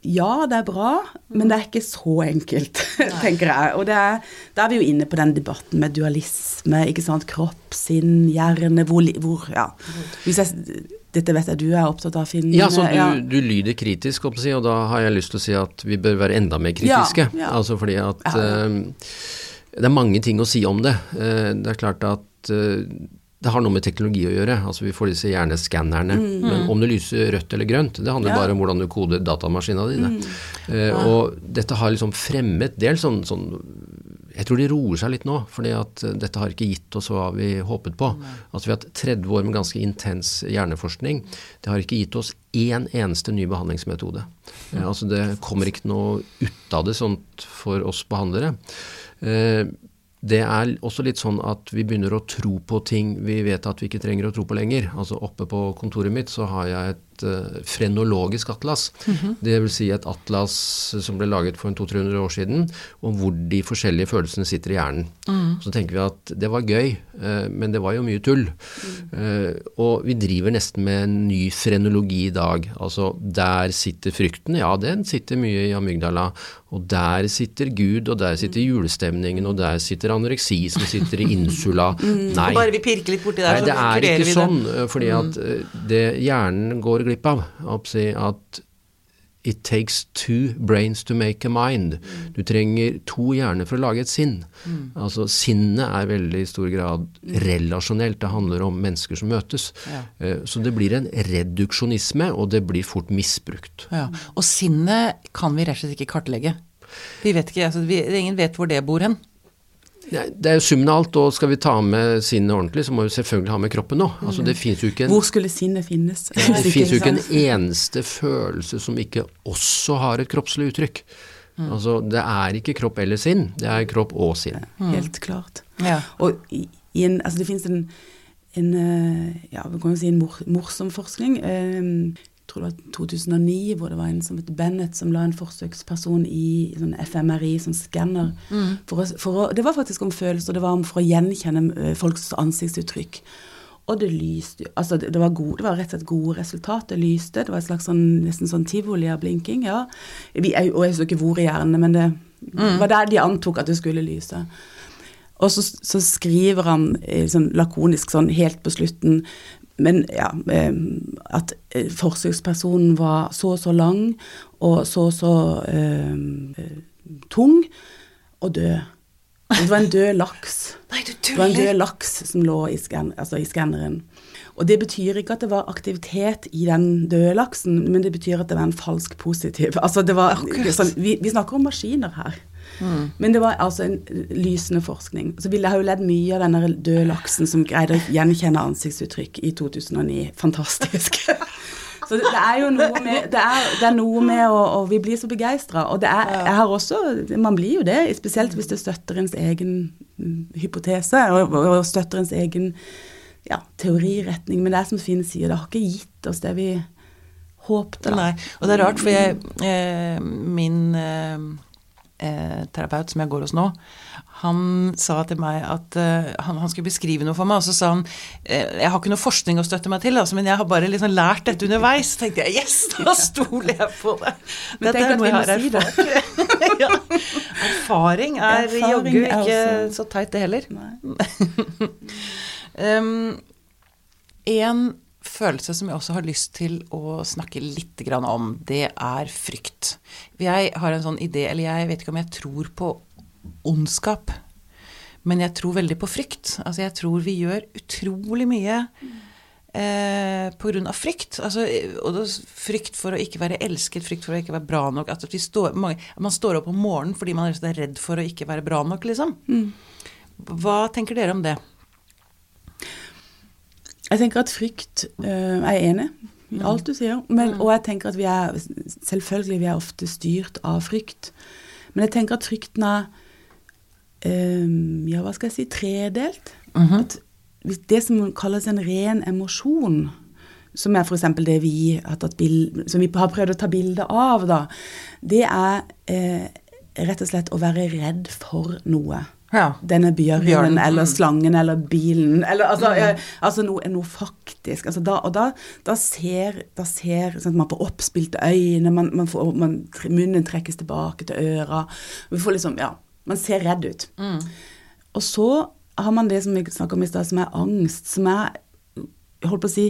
ja, det er bra, men det er ikke så enkelt, tenker jeg. Og er, da er vi jo inne på den debatten med dualisme, ikke sant. Kropp, sinn, hjerne, hvor, hvor Ja. Hvis jeg dette vet jeg du er opptatt av, Finn. Ja, så du, ja. du lyder kritisk, si, og da har jeg lyst til å si at vi bør være enda mer kritiske. Ja, ja. Altså fordi at uh, Det er mange ting å si om det. Uh, det er klart at uh, det har noe med teknologi å gjøre. altså Vi får disse hjerneskannerne. Mm. Men om det lyser rødt eller grønt, det handler bare om hvordan du koder datamaskina di. Mm. og dette har liksom fremmet del sånn, sånn jeg tror de roer seg litt nå, for eh, dette har ikke gitt oss hva vi håpet på. Altså Vi har hatt 30 år med ganske intens hjerneforskning. Det har ikke gitt oss én eneste ny behandlingsmetode. Ja. altså Det kommer ikke noe ut av det sånt for oss behandlere. Eh, det er også litt sånn at vi begynner å tro på ting vi vet at vi ikke trenger å tro på lenger. Altså Oppe på kontoret mitt så har jeg et uh, frenologisk atlas. Mm -hmm. Det vil si et atlas som ble laget for en 200-300 år siden, om hvor de forskjellige følelsene sitter i hjernen. Mm. Så tenker vi at det var gøy, uh, men det var jo mye tull. Mm. Uh, og vi driver nesten med en ny frenologi i dag. Altså der sitter frykten. Ja, den sitter mye i amygdala. Og der sitter Gud, og der sitter julestemningen, og der sitter anoreksi som sitter i insula. Mm. Nei. Bare vi pirker litt borti der, Nei, det er ikke sånn. Fordi at det hjernen går glipp av. At It takes two brains to make a mind. Du trenger to hjerner for å lage et sinn. Mm. Altså Sinnet er veldig i stor grad relasjonelt. Det handler om mennesker som møtes. Ja. Eh, så det blir en reduksjonisme, og det blir fort misbrukt. Ja. Og sinnet kan vi rett og slett ikke kartlegge. Vi vet ikke, altså, vi, Ingen vet hvor det bor hen. Det er jo summen av alt, og skal vi ta med sinnet ordentlig, så må vi selvfølgelig ha med kroppen òg. Altså, det finnes jo ikke en, Hvor skulle sinnet finnes? det finnes jo ikke en eneste følelse som ikke også har et kroppslig uttrykk. Mm. Altså, det er ikke kropp eller sinn, det er kropp og sinn. Mm. Helt klart. Ja. Og i, i en, altså det finnes en, en, eh, ja, si en mor, morsom forskning. Um, tror det var 2009, hvor det var en som het Bennett, som la en forsøksperson i sånn FMRI, sånn skanner. Mm. det var faktisk om følelser, det var om for å gjenkjenne eh, folks ansiktsuttrykk. Og det lyste altså det, var, gode, det var rett og slett gode resultat. Det lyste. Det var et slags sånn, nesten sånn tivoli av blinking. ja. Vi, og jeg så ikke hvor i hjernen, men det mm. var der de antok at det skulle lyse. Og så, så skriver han sånn lakonisk sånn helt på slutten men ja, at eh, forsøkspersonen var så og så lang og så og så eh, tung og død. Det var en død laks. Nei! Det var en død laks som lå i, scan, altså i skanneren. Og det betyr ikke at det var aktivitet i den døde laksen, men det betyr at det var en falsk positiv. Altså det var, sånn, vi, vi snakker om maskiner her. Mm. Men det var altså en lysende forskning. Så vi har jo ledd mye av denne døde laksen som greide å gjenkjenne ansiktsuttrykk i 2009. Fantastisk. Så det, er jo noe med Det er, det er noe med å Og vi blir så begeistra. Og det er jeg har også Man blir jo det, spesielt hvis det støtter ens egen hypotese og, og støtter ens egen ja, teoriretning. Men det er som Finn sier, det har ikke gitt oss det vi håpte. Da. Nei, og det er rart, for jeg, eh, min eh, eh, terapeut som jeg går hos nå, han sa til meg at eh, han, han, skulle beskrive noe for meg, og så sa han eh, jeg har ikke noe forskning å støtte meg til, altså, men jeg har bare liksom lært dette underveis. Så tenkte jeg yes, da stoler jeg på det. Men dette er noe jeg har erfart. ja. Erfaring er jaggu ikke så teit, det heller. um, en følelse som jeg også har lyst til å snakke litt om, det er frykt. Jeg har en sånn idé, eller jeg vet ikke om jeg tror på ondskap, men jeg tror veldig på frykt. Altså jeg tror vi gjør utrolig mye eh, pga. frykt. Altså, og frykt for å ikke være elsket, frykt for å ikke være bra nok. At står, mange, man står opp om morgenen fordi man er redd for å ikke være bra nok, liksom. Mm. Hva tenker dere om det? Jeg tenker at frykt uh, Jeg er enig i alt du sier. Men, mm. og jeg tenker at vi er Selvfølgelig vi er ofte styrt av frykt. Men jeg tenker at frykten er um, Ja, hva skal jeg si tredelt. Mm -hmm. At det som kalles en ren emosjon som er f.eks. det vi har bild, som vi har prøvd å ta bilde av, da, det er eh, rett og slett å være redd for noe. Ja. Denne bjørnen, eller mm. slangen eller bilen eller altså, eh, altså noe, noe faktisk. Altså da, og da, da ser, da ser sånn man får oppspilte øyne, man, man får, man, munnen trekkes tilbake til øra. Vi får liksom, ja, Man ser redd ut. Og så har man det som vi snakker om i stad, som er angst. Som er holdt på å si,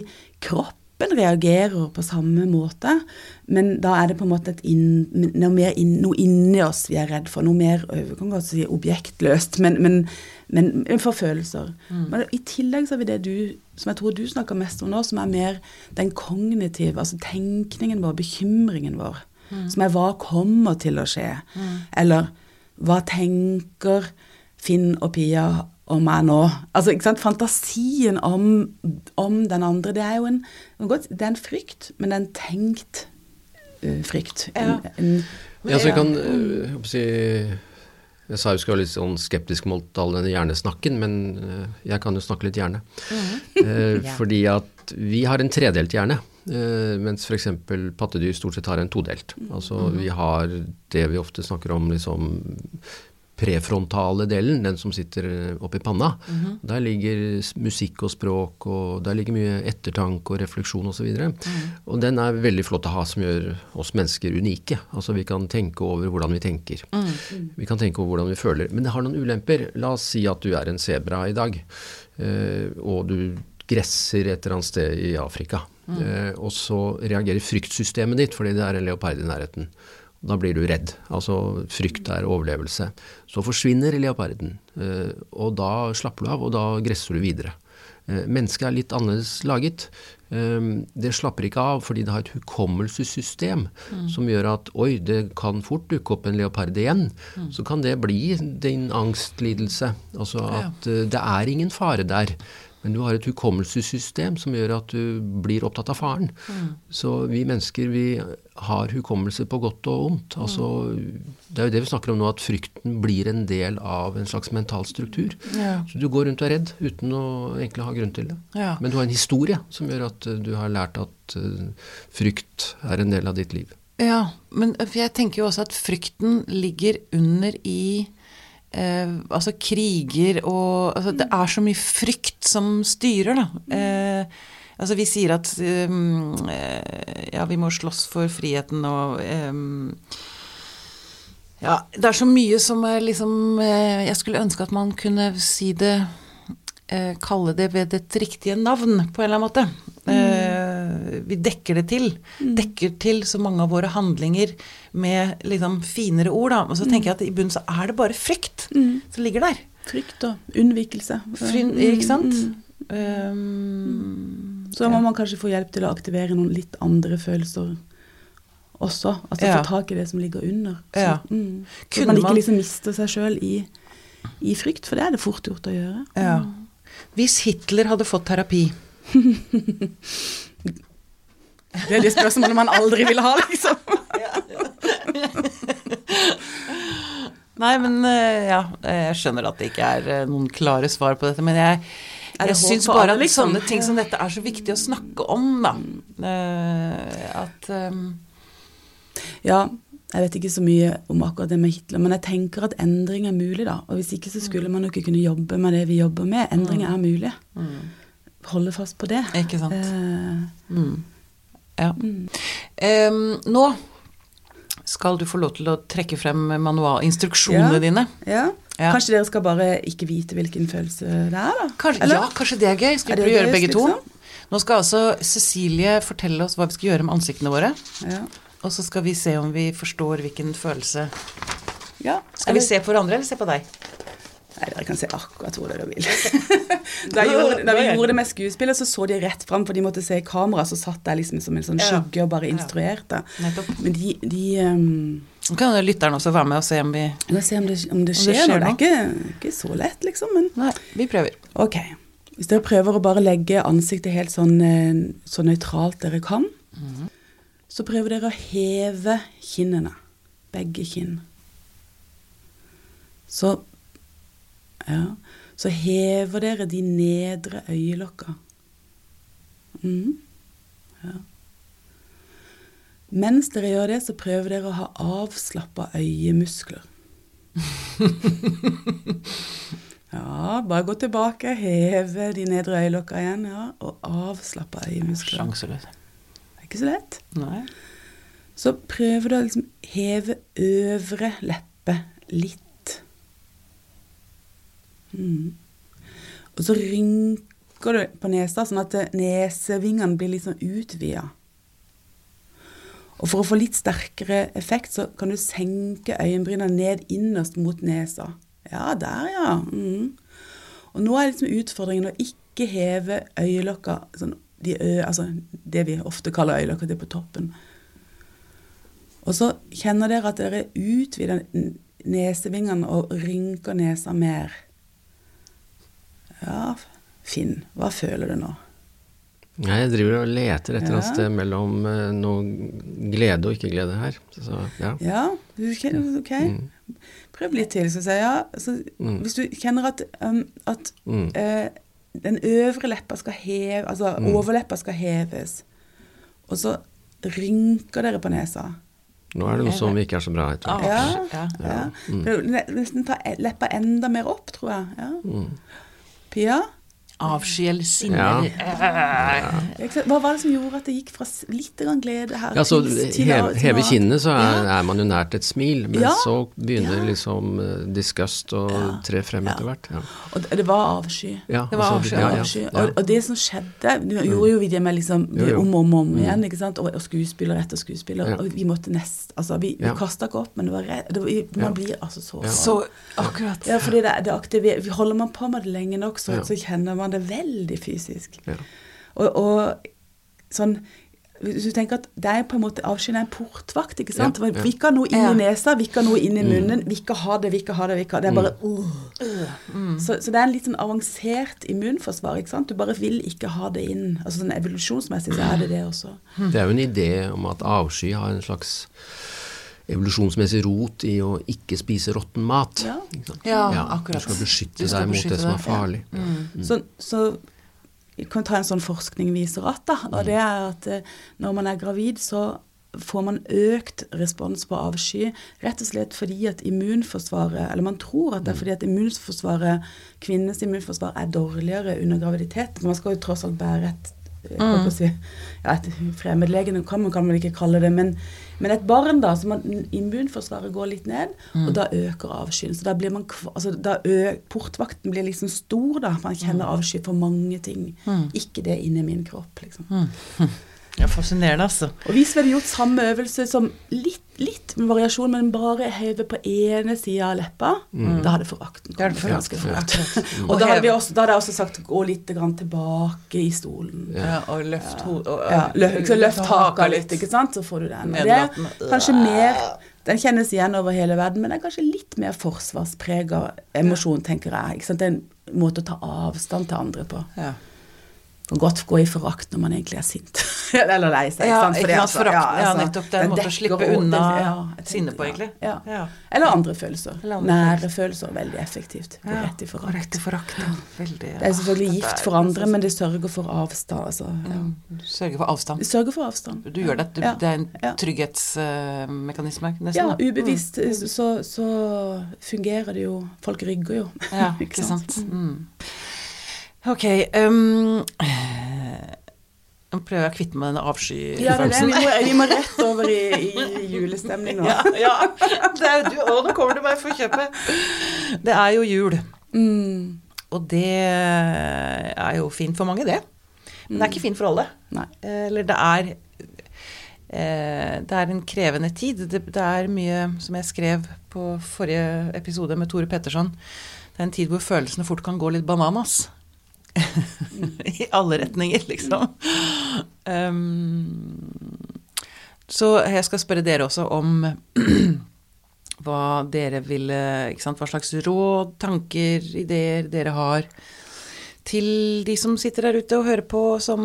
kroppen reagerer på samme måte, men da er det på en måte inn, noe, inn, noe inni oss vi er redd for. Noe mer vi kan godt si objektløst, men, men, men for følelser. Men i tillegg så har vi det du, som jeg tror du snakker mest om nå, som er mer den kognitive, altså tenkningen vår, bekymringen vår. Som er hva kommer til å skje? Eller hva tenker Finn og Pia om meg nå? Altså, ikke sant? Fantasien om, om den andre, det er jo en, det er en frykt, men det er en tenkt uh, frykt. Ja. En, en, Ja, så jeg kan jeg si, Jeg sa jeg skulle være litt sånn skeptisk mot all denne hjernesnakken, men øh, jeg kan jo snakke litt hjerne. Eh, Fordi at vi har en tredelt hjerne, eh, mens f.eks. pattedyr stort sett har en todelt. Altså vi har det vi ofte snakker om liksom prefrontale delen, den som sitter eh, oppi panna. Der ligger musikk og språk, og der ligger mye ettertanke og refleksjon osv. Og, og den er veldig flott å ha, som gjør oss mennesker unike. Altså vi kan tenke over hvordan vi tenker. Vi kan tenke over hvordan vi føler. Men det har noen ulemper. La oss si at du er en sebra i dag, eh, og du gresser et eller annet sted i Afrika. Eh, og så reagerer fryktsystemet ditt fordi det er en leopard i nærheten. Da blir du redd. Altså frykt er overlevelse. Så forsvinner leoparden, eh, og da slapper du av, og da gresser du videre. Eh, Mennesket er litt annerledes laget. Eh, Det slapper ikke av fordi det har et hukommelsessystem som gjør at oi, det kan fort dukke opp en leopard igjen. Så kan det bli din angstlidelse. Altså at det er ingen fare der. Men du har et hukommelsessystem som gjør at du blir opptatt av faren. Så vi mennesker vi har hukommelse på godt og vondt. Altså, det er jo det vi snakker om nå, at frykten blir en del av en slags mental struktur. Ja. Så du går rundt og er redd uten å egentlig ha grunn til det. Ja. Men du har en historie som gjør at eh, du har lært at eh, frykt er en del av ditt liv. Ja, men jeg tenker jo også at frykten ligger under i eh, altså kriger og altså Det er så mye frykt som styrer, da. Eh, altså vi sier at eh, ja, vi må slåss for friheten og eh, Ja, det er så mye som er liksom eh, Jeg skulle ønske at man kunne si det eh, Kalle det ved et riktige navn, på en eller annen måte. Eh, vi dekker det til. Dekker til så mange av våre handlinger med liksom finere ord, da. Og så tenker jeg at i bunnen så er det bare frykt som ligger der. Frykt og unnvikelse. Fryn, Mm, ikke sant? mm. Um, Så må man kanskje få hjelp til å aktivere noen litt andre følelser også. Altså Ja. få tak i det som ligger under. Så, Ja. mm. så man ikke liksom mister seg sjøl i, i frykt, for det er det fort gjort å gjøre. ja. Hvis Hitler hadde fått terapi Det er de spørsmålene man aldri vil ha, liksom. Nei, men eh, ja, jeg skjønner at det ikke er eh, noen klare svar på dette, men jeg, jeg, jeg syns bare at liksom? sånne ting som dette er så viktig å snakke om, da. Eh, at um... Ja, jeg vet ikke så mye om akkurat det med Hitler, men jeg tenker at endring er mulig, da. Og hvis ikke så skulle man jo ikke kunne jobbe med det vi jobber med. Endring er mulig. Holde fast på det. Ikke sant. Eh, mm. Ja. Em, nå skal du få lov til å trekke frem manual, instruksjonene Ja. dine. ja. Ja. Kanskje dere skal bare ikke vite hvilken følelse det er, da? Kanskje, Eller? ja, kanskje det er gøy. Skal vi gjøre begge begge to? liksom? Nå skal altså Cecilie fortelle oss hva vi skal gjøre med ansiktene våre. Ja. Og så skal vi se om vi forstår hvilken følelse ja. Skal vi se på hverandre, eller se på deg? Nei, dere kan se akkurat hvor dere vil. da, gjorde, da vi gjorde det med skuespillet, så så de rett fram, for de måtte se i kamera, så satt jeg liksom som en sånn skygge og bare instruerte. Men de, de um, Nå kan lytteren også være med og se om vi ja, se om det, om det det skjer, skjer noe. Det er ikke, ikke så lett, liksom, men Nei, vi prøver. Ok. Hvis dere prøver å bare legge ansiktet helt sånn, eh, så nøytralt dere kan, så prøver dere å heve kinnene. Begge kinn. Så ja, så hever dere de nedre øyelokka. Mhm. Mens dere gjør det, så prøver dere å ha avslappa øyemuskler. Ja, bare gå tilbake, heve de nedre øyelokka igjen, ja, og avslappe øyemuskler. Sjanseløs. Det er ikke så lett. Nei. Så prøver du å liksom heve øvre leppe litt. Mm. Og så rynker du på nesa, sånn at nesevingene blir litt sånn utvida. Og for å få litt sterkere effekt, så kan du senke øyenbrynene ned innerst mot nesa. Ja, der, ja. Mm. Og nå er liksom utfordringen å ikke heve øyelokka, sånn, de altså det vi ofte kaller øyelokka, det er på toppen. Og så kjenner dere at dere utvider nesevingene og rynker nesa mer. Ja, Finn, hva føler du nå? Nei, jeg driver og leter et eller annet Ja. sted mellom eh, noe glede og ikke glede her. Så, ja. Ja, ok. okay. ok. Prøv litt til. Så sier jeg, så Mm. Hvis du kjenner at, um, at Mm. eh, den øvre leppa skal heve, altså overleppa skal heves, og så rynker dere på nesa. Nå er det noe som ikke er så bra. Jeg tror. Ja, Ja. ja. Ja. Ne- Nesten ta e- leppa enda mer opp, tror jeg. Ja. Mm. Pia? Avsky eller sinne Ja. Hva var det som gjorde at det gikk fra litt glede her Ja, så til- heve, heve kinnet, så er, Ja. er man jo nært et smil. Men Ja. så begynner Ja. liksom uh, disgust å Ja. tre frem etter hvert. Ja. Og det, det var avsky. Ja, Det var altså, avsky, ja, ja, avsky. Og, og det som skjedde Du gjorde jo vi det med liksom jo. om og om, om igjen, ikke sant? Og, og skuespiller etter skuespiller. Ja. Og vi måtte nest Altså, vi, vi Ja. kasta ikke opp, men det var redd, det man blir altså så Ja. Så akkurat. Ja, fordi det, det aktiverer vi Holder man på med det lenge nok, så, Ja. så kjenner man det veldig fysisk. Ja. Og, og sånn hvis du tenker at det er på en måte Avskyen er en portvakt. ikke sant? Ja, ja. Vi ikke har noe inn Ja. i nesa, vi ikke har noe inn i munnen. Vi ikke har det, vi ikke har det. vi ikke har Det Det er bare uh. så, så det er en litt sånn avansert immunforsvar. ikke sant? Du bare vil ikke ha det inn. Altså sånn Evolusjonsmessig så er det det også. Det er jo en idé om at avsky har en slags evolusjonsmessig rot i å ikke spise råtten mat. Ja. ja, ja akkurat. Du skal beskytte Du skal deg mot beskytte det som er farlig. Så, så jeg kan ta en sånn forskning viser at, da, og det er at eh, når man er gravid, så får man økt respons på avsky, rett og slett fordi at immunforsvaret, eller man tror at det er fordi at immunforsvaret, kvinnenes immunforsvar er dårligere under graviditet. men man skal jo tross alt bære et på å si, ja, et fremmedlegende kan man, kan man ikke kalle det, men, men et barn da, så man, immunforsvaret går litt ned, og da øker avskyen. Så da blir man, altså da portvakten blir liksom stor da, man kjenner avsky for mange ting. Ikke det inni min kropp, liksom. Ja, fascinerende, altså. Og hvis vi hadde gjort samme øvelse som litt, litt med variasjon, men bare heve på ene sida av leppa, da hadde forakten kommet for ganske fort. akkurat. Og Og da hadde, vi også, da hadde jeg også sagt gå litt grann tilbake i stolen. Ja, og løft hodet Ja, løft, løft haka litt, ikke sant, så får du den. Og det er kanskje mer Den kjennes igjen over hele verden, men det er kanskje litt mer forsvarsprega emosjon, tenker jeg. Ikke sant? Det er en måte å ta avstand til andre på. Ja. Kan godt gå i forakt når man egentlig er sint. Eller lei seg. Ja, sant? Fordi altså, forakt. Ja, altså, nettopp. Det er en måte å slippe unna ja, sinne på, egentlig. Ja. Ja. Eller andre følelser. Eller andre Nære følelser. Veldig effektivt. Gå rett i forakt. Rett i forakt. ja. Veldig. Det er selvfølgelig Ah, gift for andre, men det sørger for avstand. Altså, ja. Du Sørger for avstand. Sørger for avstand. Du gjør det. Du, Ja. Det er en trygghetsmekanisme, Ja, nesten. Ja, ubevisst så, så fungerer det jo Folk rygger jo. Ja, ikke sant. Mm. Ok. Um, nå prøver jeg å kvitte meg med denne Ja, avskyfølelsen. Vi, må, vi må rett over i, i julestemning nå. Ja, ja. Det er du, å, nå kommer du meg for kjøpet. Det er jo jul, Mm, og det er jo fint for mange, det. Men det er ikke fint for alle. nei. Eller det er eh, Det er en krevende tid. Det, det er mye som jeg skrev på forrige episode med Tore Petterson. Det er en tid hvor følelsene fort kan gå litt bananas. I alle retninger, liksom. Um, så jeg skal spørre dere også om hva dere ville sant, Hva slags råd, tanker, ideer dere har til de som sitter der ute og hører på, som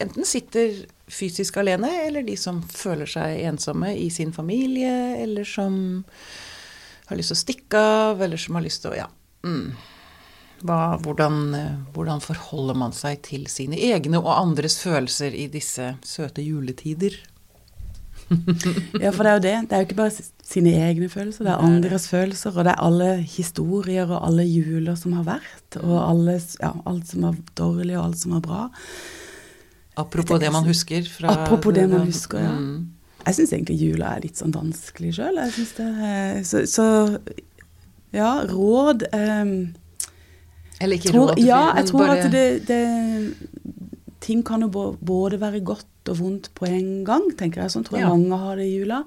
enten sitter fysisk alene, eller de som føler seg ensomme i sin familie, eller som har lyst til å stikke av, eller som har lyst til å ja, mm, Hva, hvordan, eh, hvordan forholder man seg til sine egne og andres følelser i disse søte juletider? Ja, for det er jo det. Det er jo ikke bare sine egne følelser, det er andres følelser, og det er alle historier og alle juler som har vært, og alle, ja, alt som var dårlig og alt som var bra. Apropos det man husker fra Apropos det man husker, ja. Mm. Jeg syns egentlig jula er litt sånn vanskelig sjøl. Det er- Så, så ja, råd ehm, Eller ikke tror, Ja, jeg tror bare- at det, det Ting kan jo både være godt og vondt på en gang, tenker jeg. Sånn tror jeg Ja. mange har det i jula.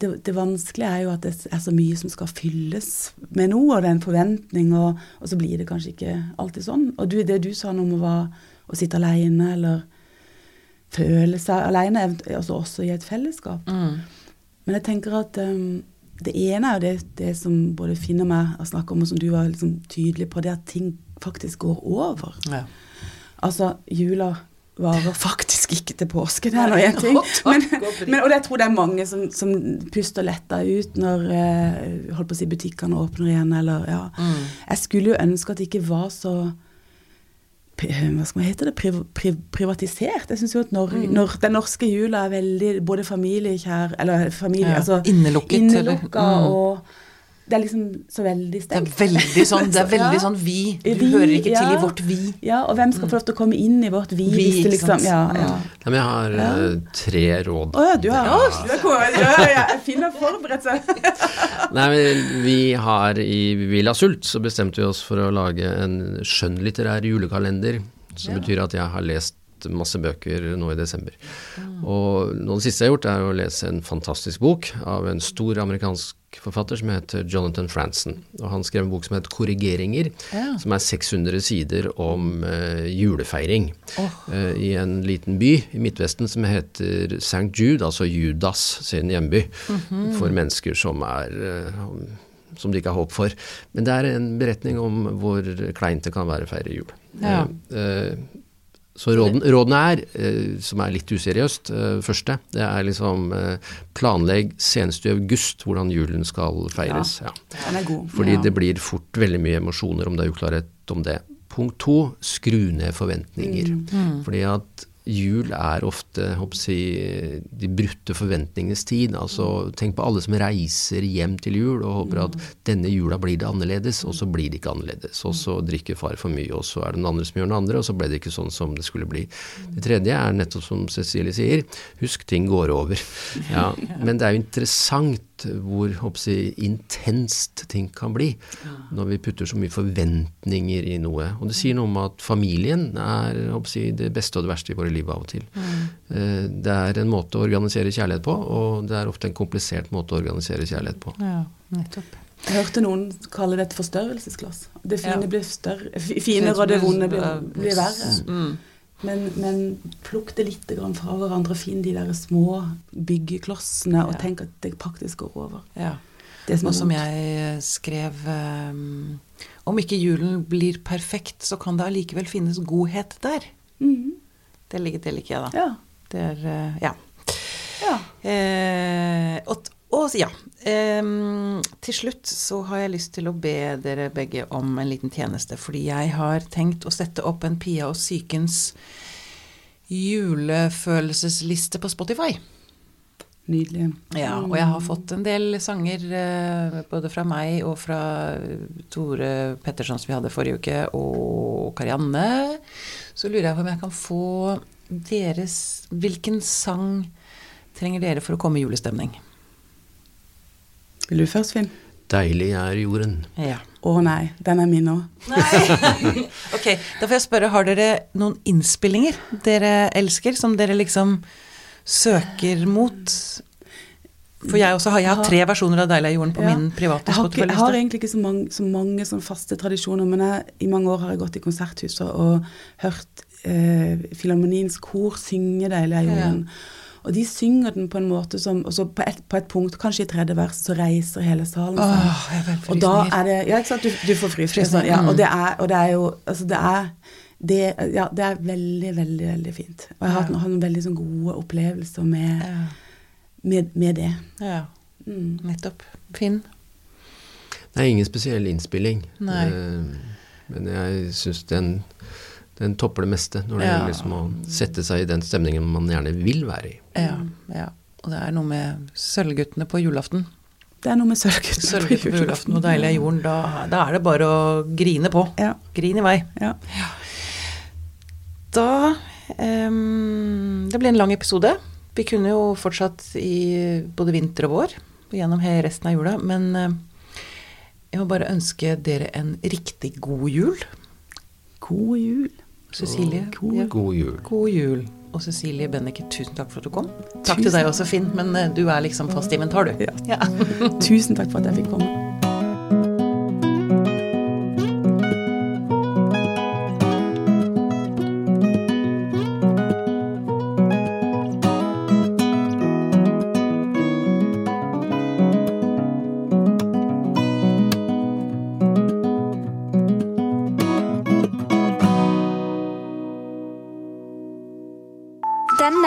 Det, det vanskelige er jo at det er så mye som skal fylles med noe, og det er en forventning, og, og så blir det kanskje ikke alltid sånn. Og du, det du sa om å, å sitte alene, eller føle seg alene, altså også i et fellesskap. Mm. Men jeg tenker at um, det ene er det, det som både Finn og meg har snakket om, og som du var liksom tydelig på, det at ting faktisk går over. Ja. Altså, jula varer faktisk ikke til påske, det er nå én ting. Men, men, og jeg tror det er mange som, som puster letta ut når eh, holdt på å si butikkene åpner igjen, eller ja. Mm. Jeg skulle jo ønske at det ikke var så hva skal man hete det, priv, priv, privatisert. Jeg syns jo at når, Mm. når den norske jula er veldig både familiekjær Eller familie, Ja, altså innelukket, eller- innelukka, Mm. og det er liksom så veldig Det er stengt. veldig sånn, det er veldig sånn vi. Du Vi, hører ikke til ja. i vårt vi. Ja, og hvem skal få lov til å komme inn i vårt vi, Vi, hvis du liksom? Ja, Mm. ja. Nei, men jeg har eh, tre råd. Å ja, du har råd? Ja, ja, jeg finner forberedt seg. Nei, men vi har i Villa Sult så bestemte vi oss for å lage en skjønnlitterær julekalender. Som Ja. betyr at jeg har lest masse bøker nå i desember. Og noe av det siste jeg har gjort, er å lese en fantastisk bok av en stor amerikansk forfatter som heter Jonathan Franzen. Og han skrev en bok som heter 'Korrigeringer', Ja. som er 600 sider om uh, julefeiring. oh. uh, I en liten by i Midtvesten som heter St. Jude, altså Judas sin hjemby, for mennesker som er uh, som de ikke har håp for. Men det er en beretning om hvor kleint det kan være å feire jul. Ja. Så råden, rådene er, eh, som er litt useriøst, eh, første, det er liksom eh, planlegg senest i august hvordan julen skal feires. Ja. Den er god. Fordi Ja. det blir fort veldig mye emosjoner om det er uklarhet om det. Punkt to, skru ned forventninger. Mm. Fordi at jul er ofte jeg, de brutte forventningenes tid. Altså, tenk på alle som reiser hjem til jul og håper at denne jula blir det annerledes, og så blir det ikke annerledes. Og så drikker far for mye, og så er det den andre som gjør den andre, og så ble det ikke sånn som det skulle bli. Det tredje er nettopp som Cecilie sier, husk ting går over. Ja, men det er jo interessant hvor jeg, intenst ting kan bli når vi putter så mye forventninger i noe. Og det sier noe om at familien er jeg, det beste og det verste i våre liv av og til. Mm. Det er en måte å organisere kjærlighet på, og det er ofte en komplisert måte å organisere kjærlighet på. Ja, nettopp. Jeg hørte noen kalle det et forstørrelsesglass. Det fine Ja. blir større, finere, og det vonde blir, blir verre. Mm. Men, men plukk det litt fra hverandre, finn de der små byggeklossene, og Ja. tenk at det faktisk går over. Ja. Det som Og som jeg skrev um, Om ikke julen blir perfekt, så kan det allikevel finnes godhet der. Det ligger det liker jeg, da. Ja. Det er uh, Ja. ja. Eh, og, og ja. um, til slutt så har jeg lyst til å be dere begge om en liten tjeneste. Fordi jeg har tenkt å sette opp en Pia og Sykens julefølelsesliste på Spotify. Nydelig. Ja, og jeg har fått en del sanger eh, både fra meg og fra Tore Petterson som vi hadde forrige uke, og Karianne. Så lurer jeg på om jeg kan få deres Hvilken sang trenger dere for å komme i julestemning? Vil du først, Finn? Deilig er jorden. Ja. Å nei, den er min òg. ok, da får jeg spørre, har dere noen innspillinger dere elsker, som dere liksom søker mot? For jeg også har, jeg har tre versjoner av Deilig er jorden på Ja. min private Jeg har, jeg har egentlig ikke så mange, så mange sånn faste tradisjoner, men jeg, i mange år har jeg gått i konserthuset og hørt eh, Filharmoniens kor synge 'Deilig er jorden'. Og de synger den på en måte som Og så på et, på et punkt, kanskje i tredje vers, så reiser hele salen seg. Åh, jeg får og da er det Ja, ikke sant, du, du får frysninger. Ja, mm. og, det er, og det er jo Altså, det er det, ja, det er veldig, veldig veldig fint. Og jeg har hatt, Ja. hatt noen veldig sånn gode opplevelser med, Ja, med, med det. ja, Mm. nettopp. Finn? Det er ingen spesiell innspilling. Nei. Eh, Men jeg syns den, den topper det meste når det Ja. gjelder liksom å sette seg i den stemningen man gjerne vil være i. Ja, ja. Og det er noe med Sølvguttene på julaften. Det er noe med sølvguttene Sølvguttene på julaften og deilig er jorden. Da, da er det bare å grine på. Ja. Grin i vei. Ja. Da um, Det ble en lang episode. Vi kunne jo fortsatt i både vinter og vår, gjennom hele resten av jula, men jeg må bare ønske dere en riktig god jul. God jul. Cecilie. God- ja. God jul. God jul. Og Cecilie Benniken, tusen takk for at du kom. Takk Tusen- til deg også, Finn, men eh, du er liksom fast inventar, du. Ja. Tusen takk for at jeg fikk komme.